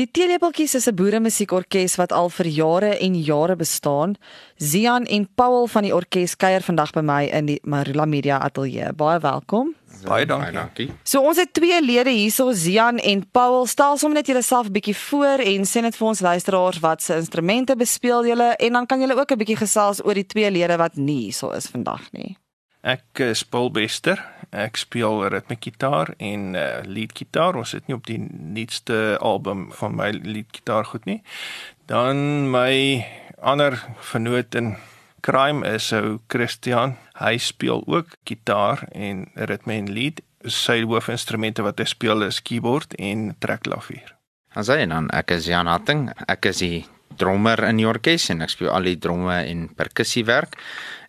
Die Teelepeltjies is 'n boeremusiekorkes wat al vir jare en jare bestaan. Zian en Paul van die orkes kuier vandag by my in die Marula Media Ateljee. Baie welkom. Baie dankie. dankie. So ons het twee lede hierso, Zian en Paul. Stel sommer net julleself 'n bietjie voor en sê net vir ons luisteraars wat se instrumente bespeel julle en dan kan julle ook 'n bietjie gesels oor die twee lede wat nie hierso is vandag nie. Ek is Paul Bester. Ek speel ritmegitaar en uh, leadgitaar. Ons het nie op die nuutste album van my leadgitaar goed nie. Dan my ander vernoot in crime is ou Christian. Hy speel ook gitaar en ritme en lead. Sy hoofinstrumente wat hy speel is keyboard en trekklavier. Ons sê dan ek is Jan Hatting. Ek is die drummer in die orkes en ek speel al die dromme en perkussie werk.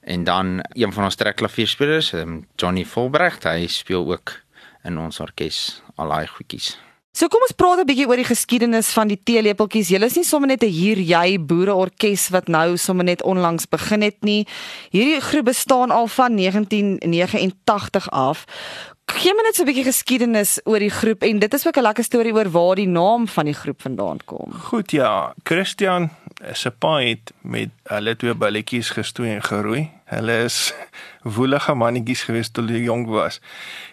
En dan een van ons trekklavierspelers, ehm, Johnny Volbrecht, hy speel ook in ons orkes al daai goedjies. So kom ons praat 'n bietjie oor die geskiedenis van die teelepeltjies. Julle is nie sommer net 'n hier jy boereorkes wat nou sommer net onlangs begin het nie. Hierdie groep bestaan al van 1989 af. Gee my net so 'n bietjie geskiedenis oor die groep en dit is ook 'n lekker storie oor waar die naam van die groep vandaan kom. Goed ja, Christian se pa het met hulle twee balletjies gestoei en geroei. Hulle is woelige mannetjies gewees toe hulle jonk was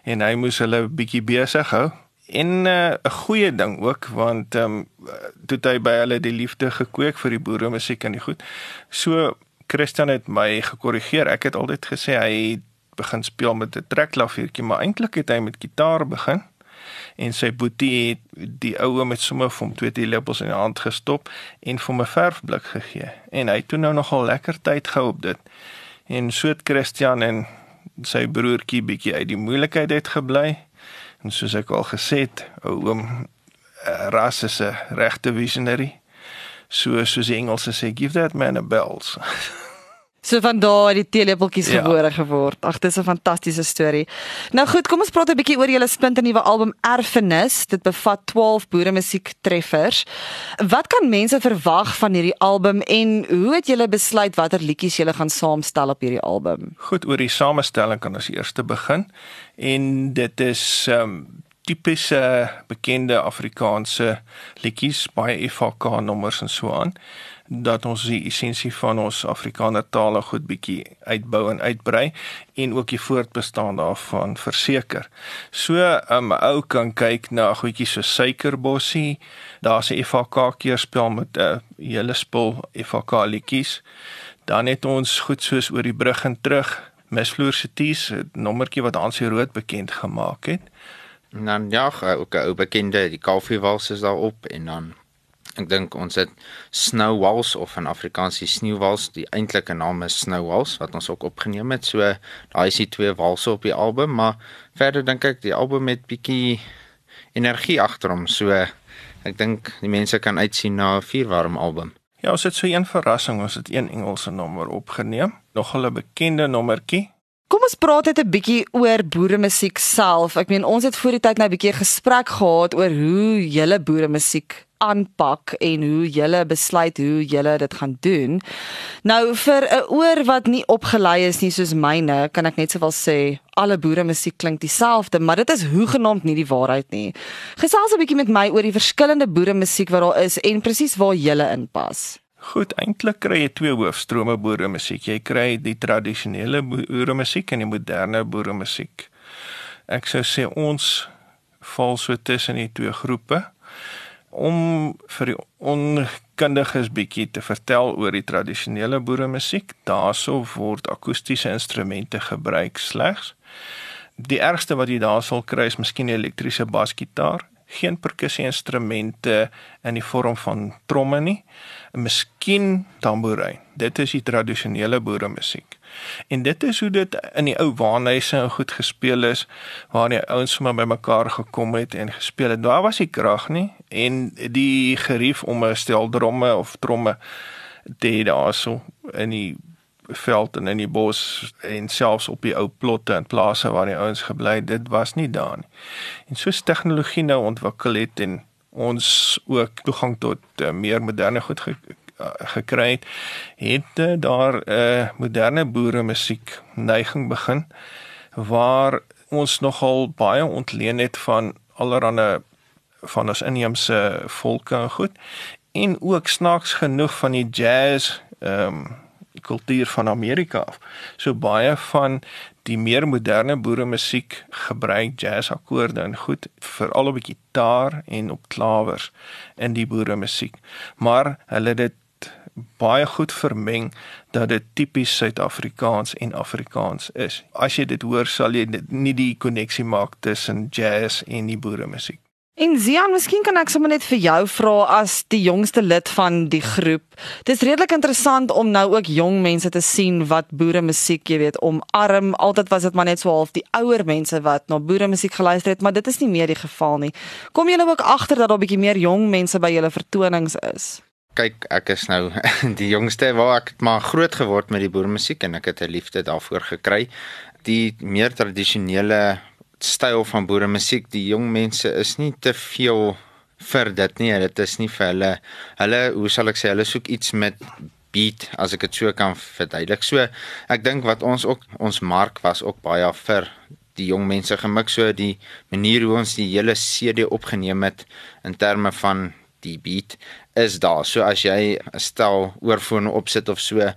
en hy moes hulle bietjie besig hou. En eh, 'n uh, goeie ding ook want ehm um, toe hy by hulle die liefde gekweek vir die boere musiek en die goed. So Christian het my gekorrigeer. Ek het altyd gesê hy begin speel met 'n trekklaviertjie, maar eintlik het hy met gitaar begin en sy boetie het die oue met sommer vir hom twee teelepels in die hand gestop en vir 'n verfblik gegee. En hy het toe nou nogal lekker tyd gehou op dit. En so het Christian en sy broertjie bietjie uit die moeilikheid uit gebly. En soos ek al gesê het, ou oom eh, Ras is 'n regte visionary. So soos die Engelse sê, give that man a bells. So van daar die teelepeltjies ja. gebore geword. Ag, dis 'n fantastiese storie. Nou goed, kom ons praat 'n bietjie oor julle splinte nuwe album Erfenis. Dit bevat 12 boere musiek treffers. Wat kan mense verwag van hierdie album en hoe het julle besluit watter liedjies julle gaan saamstel op hierdie album? Goed, oor die samestelling kan ons eers begin. En dit is um tipiese bekende Afrikaanse liedjies, baie FHK nommers en so aan dat ons die essensie van ons Afrikaner tale goed bietjie uitbou en uitbrei en ook die voortbestaan daarvan verseker. So 'n um, ou kan kyk na goedjies so suikerbossie, daar's 'n FHK keerspel met 'n uh, hele spul FHK liedjies. Dan het ons goed soos oor die brug en terug, Misvloer se tees, 'n nommertjie wat Hansie Rood bekend gemaak het. En dan ja, ook 'n ou bekende, die Koffiewals is daarop en dan Ek dink ons het Snow Walls of in Afrikaans die Sneeuwwals, die eintlike naam is Snow Walls wat ons ook opgeneem het. So daai is die twee walse op die album, maar verder dink ek die album het bietjie energie agter hom. So ek dink die mense kan uitsien na 'n vuurwarm album. Ja, ons het so een verrassing, ons het een Engelse nommer opgeneem, nog 'n bekende nommertjie. Kom ons praat net 'n bietjie oor boeremusiek self. Ek meen ons het voor die tyd nou 'n bietjie gesprek gehad oor hoe julle boeremusiek aanpak en hoe jy besluit hoe jy dit gaan doen. Nou vir 'n oor wat nie opgelei is nie soos myne, kan ek net sowel sê alle boere musiek klink dieselfde, maar dit is hoegenaamd nie die waarheid nie. Gesels 'n bietjie met my oor die verskillende boere musiek wat daar is en presies waar jy inpas. Goed, eintlik kry jy twee hoofstrome boere musiek. Jy kry die tradisionele boere musiek en die moderne boere musiek. Ek sou sê ons val so tussen die twee groepe om vir die onkundiges bietjie te vertel oor die tradisionele boeremusiek. Daarso word akoestiese instrumente gebruik slegs. Die ergste wat jy daar sal kry is miskien 'n elektriese basgitaar, geen perkussie instrumente in die vorm van tromme nie, miskien tamboerijn. Dit is die tradisionele boeremusiek. En dit is hoe dit in die ou waanhuise goed gespeel is waar die ouens sommer bymekaar gekom het en gespeel het. Daar was die krag nie en die gerief om 'n stel dromme of tromme te daarso in die veld en in die bos en selfs op die ou plotte en plase waar die ouens gebly het, dit was nie daar nie. En soos tegnologie nou ontwikkel het en ons ook toegang tot uh, meer moderne goed Eh, gekry het, het eh, daar 'n uh, moderne boere musiek neiging begin waar ons nogal baie ontleen het van allerlei van ons inheemse volke en goed en ook snaaks genoeg van die jazz ehm um, kultuur van Amerika af. So baie van die meer moderne boeremusiek gebruik jazzakkoorde en goed veral op gitaar en op klawers in die boeremusiek. Maar hulle dit baie goed vermeng dat dit tipies Suid-Afrikaans en Afrikaans is. As jy dit hoor, sal jy nie die koneksie maak tussen jazz en die boeremusiek. En Zian, miskien kan ek sommer net vir jou vra as die jongste lid van die groep. Dis redelik interessant om nou ook jong mense te sien wat boere musiek, jy weet, omarm. Altyd was dit maar net so half die ouer mense wat na boere musiek geluister het, maar dit is nie meer die geval nie. Kom julle ook agter dat daar 'n bietjie meer jong mense by julle vertonings is? Kyk, ek is nou die jongste waar ek maar groot geword met die boere musiek en ek het 'n liefde daarvoor gekry. Die meer tradisionele styl van boere musiek, die jong mense is nie te veel vir dit nie. Dit is nie vir hulle hulle hoe sal ek sê, hulle soek iets met beat as ek dit so kan verduidelik. So ek dink wat ons ook ons mark was ook baie vir die jong mense gemik so die manier hoe ons die hele CD opgeneem het in terme van die beat is daar. So as jy 'n stel oorfone opsit of so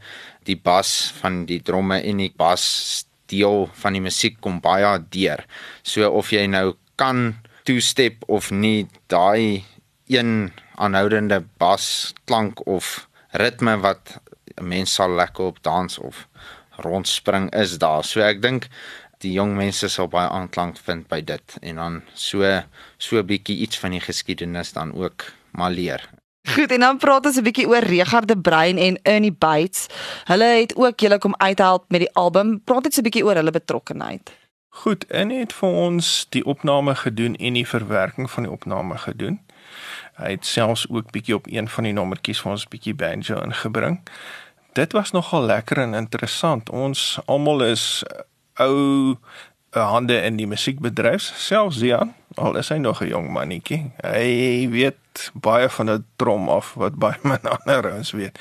die bas van die dromme en die bas deel van die musiek kom baie deur. So of jy nou kan two step of nie daai een aanhoudende bas klank of ritme wat 'n mens sal lekker op dans of rondspring is daar. So ek dink die jong mense sal baie aanklank vind by dit en dan so so 'n bietjie iets van die geskiedenis dan ook maar leer. Goed, en dan praat ons 'n bietjie oor Regard de Bruin en Ernie Bates. Hulle het ook julle kom uithelp met die album. Praat net so 'n bietjie oor hulle betrokkeheid. Goed, Ernie het vir ons die opname gedoen en die verwerking van die opname gedoen. Hy het selfs ook bietjie op een van die nommertjies vir ons bietjie banjo ingebring. Dit was nogal lekker en interessant. Ons almal is ou hande in die musiekbedryf, selfs Zian, al is hy nog 'n jong mannetjie. Hy weet baie van 'n trom af wat baie min ander ouens weet.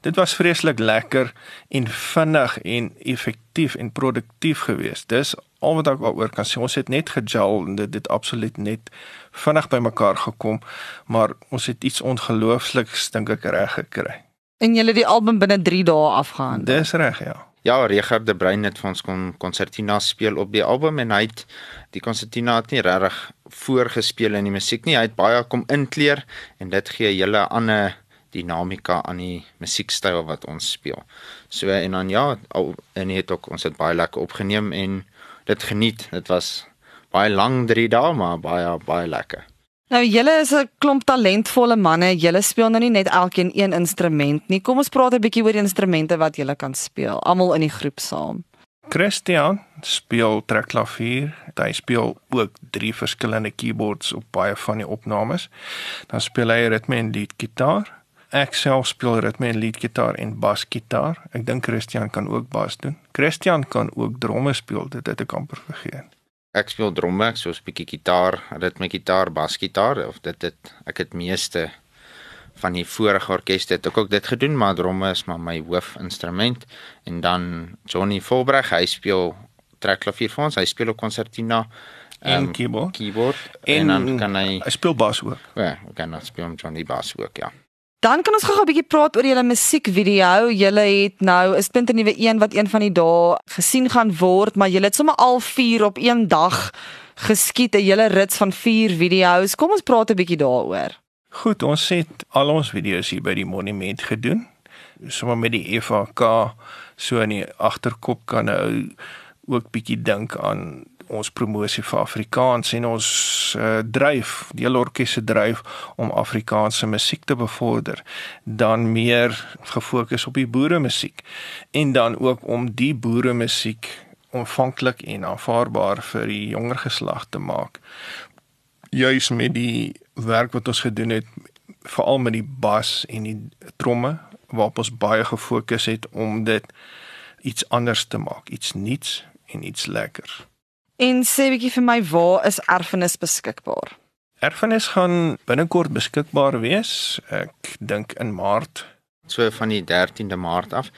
Dit was vreeslik lekker en vinnig en effektief en produktief geweest. Dis al wat ek oor kan sê. Ons het net gejal en dit het absoluut net vinnig bymekaar gekom, maar ons het iets ongeloofliks dink ek reg gekry. En jy het die album binne 3 dae afgehandel. Dis reg, ja. Ja, Richard de Bruin het vir ons kon konsertina speel op die album en hy het die konsertina het nie regtig voorgespeel in die musiek nie. Hy het baie kom inkleer en dit gee 'n hele ander dinamika aan die musiekstyl wat ons speel. So en dan ja, al, en het ook ons het baie lekker opgeneem en dit geniet. Dit was baie lank 3 dae, maar baie baie lekker. Nou julle is 'n klomp talentvolle manne. Julle speel nou nie net elkeen een instrument nie. Kom ons praat 'n bietjie oor die instrumente wat julle kan speel, almal in die groep saam. Christian speel trekklavier. Hy speel ook drie verskillende keyboards op baie van die opnames. Dan speel hy ritme en leadgitaar. Ek self speel ritme en leadgitaar en basgitaar. Ek dink Christian kan ook bas doen. Christian kan ook drome speel. Dit het ek amper vergeet ek speel dromme, so 'n bietjie gitaar, ritme gitaar, basgitaar of dit dit ek het meeste van die vorige orkeste het ek ook dit gedoen, maar dromme is maar my hoofinstrument en dan Johnny Volbreg, hy speel trekklavier vir ons, hy speel ook konsertina en um, keyboard. Keyboard en, en dan kan hy hy speel bas ook. Ja, ek kan dan speel Johnny bas ook, ja. Dan kan ons gou 'n bietjie praat oor julle musiekvideo. Julle het nou 'n splinte nuwe een wat een van die dae gesien gaan word, maar julle het sommer al 4 op een dag geskiet, 'n hele rits van 4 video's. Kom ons praat 'n bietjie daaroor. Goed, ons het al ons video's hier by die monument gedoen. Sommige met die FAK so in die agterkop kan nou ook bietjie dink aan ons promosie vir Afrikaans en ons uh, dryf, die hele orkes se dryf om Afrikaanse musiek te bevorder, dan meer gefokus op die boere musiek en dan ook om die boere musiek ontvanklik en aanvaarbaar vir die jonger geslag te maak. Juis met die werk wat ons gedoen het veral met die bas en die tromme waarop ons baie gefokus het om dit iets anders te maak, iets nuuts en iets lekkers. En sê bietjie vir my waar is erfenis beskikbaar? Erfenis gaan binnekort beskikbaar wees. Ek dink in Maart, so van die 13de Maart af.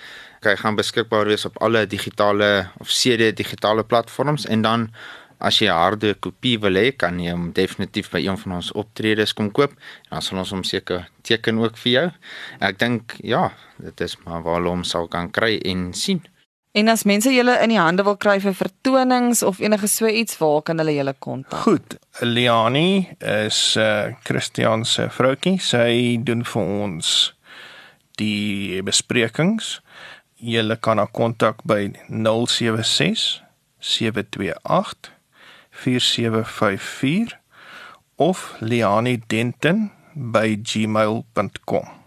Hy gaan beskikbaar wees op alle digitale of CD digitale platforms en dan As jy 'n harde kopie wil hê, kan jy hom definitief by een van ons optredes kom koop. En dan sal ons hom seker teken ook vir jou. Ek dink ja, dit is maar waar hulle hom sal kan kry en sien. En as mense julle in die hande wil kry vir vertonings of enige so iets, waar kan hulle julle kontak? Goed, Liani is 'n uh, Christian se vroutjie. Sy doen vir ons die besprekings. Julle kan haar kontak by 076 728 4754 of lianidenton@gmail.com.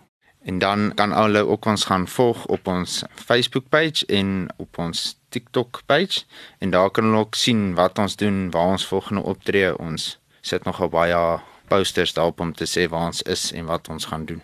En dan kan hulle ook ons gaan volg op ons Facebook page en op ons TikTok page en daar kan hulle ook sien wat ons doen, waar ons volgende optree. Ons sit nogal baie posters daarop om te sê waar ons is en wat ons gaan doen.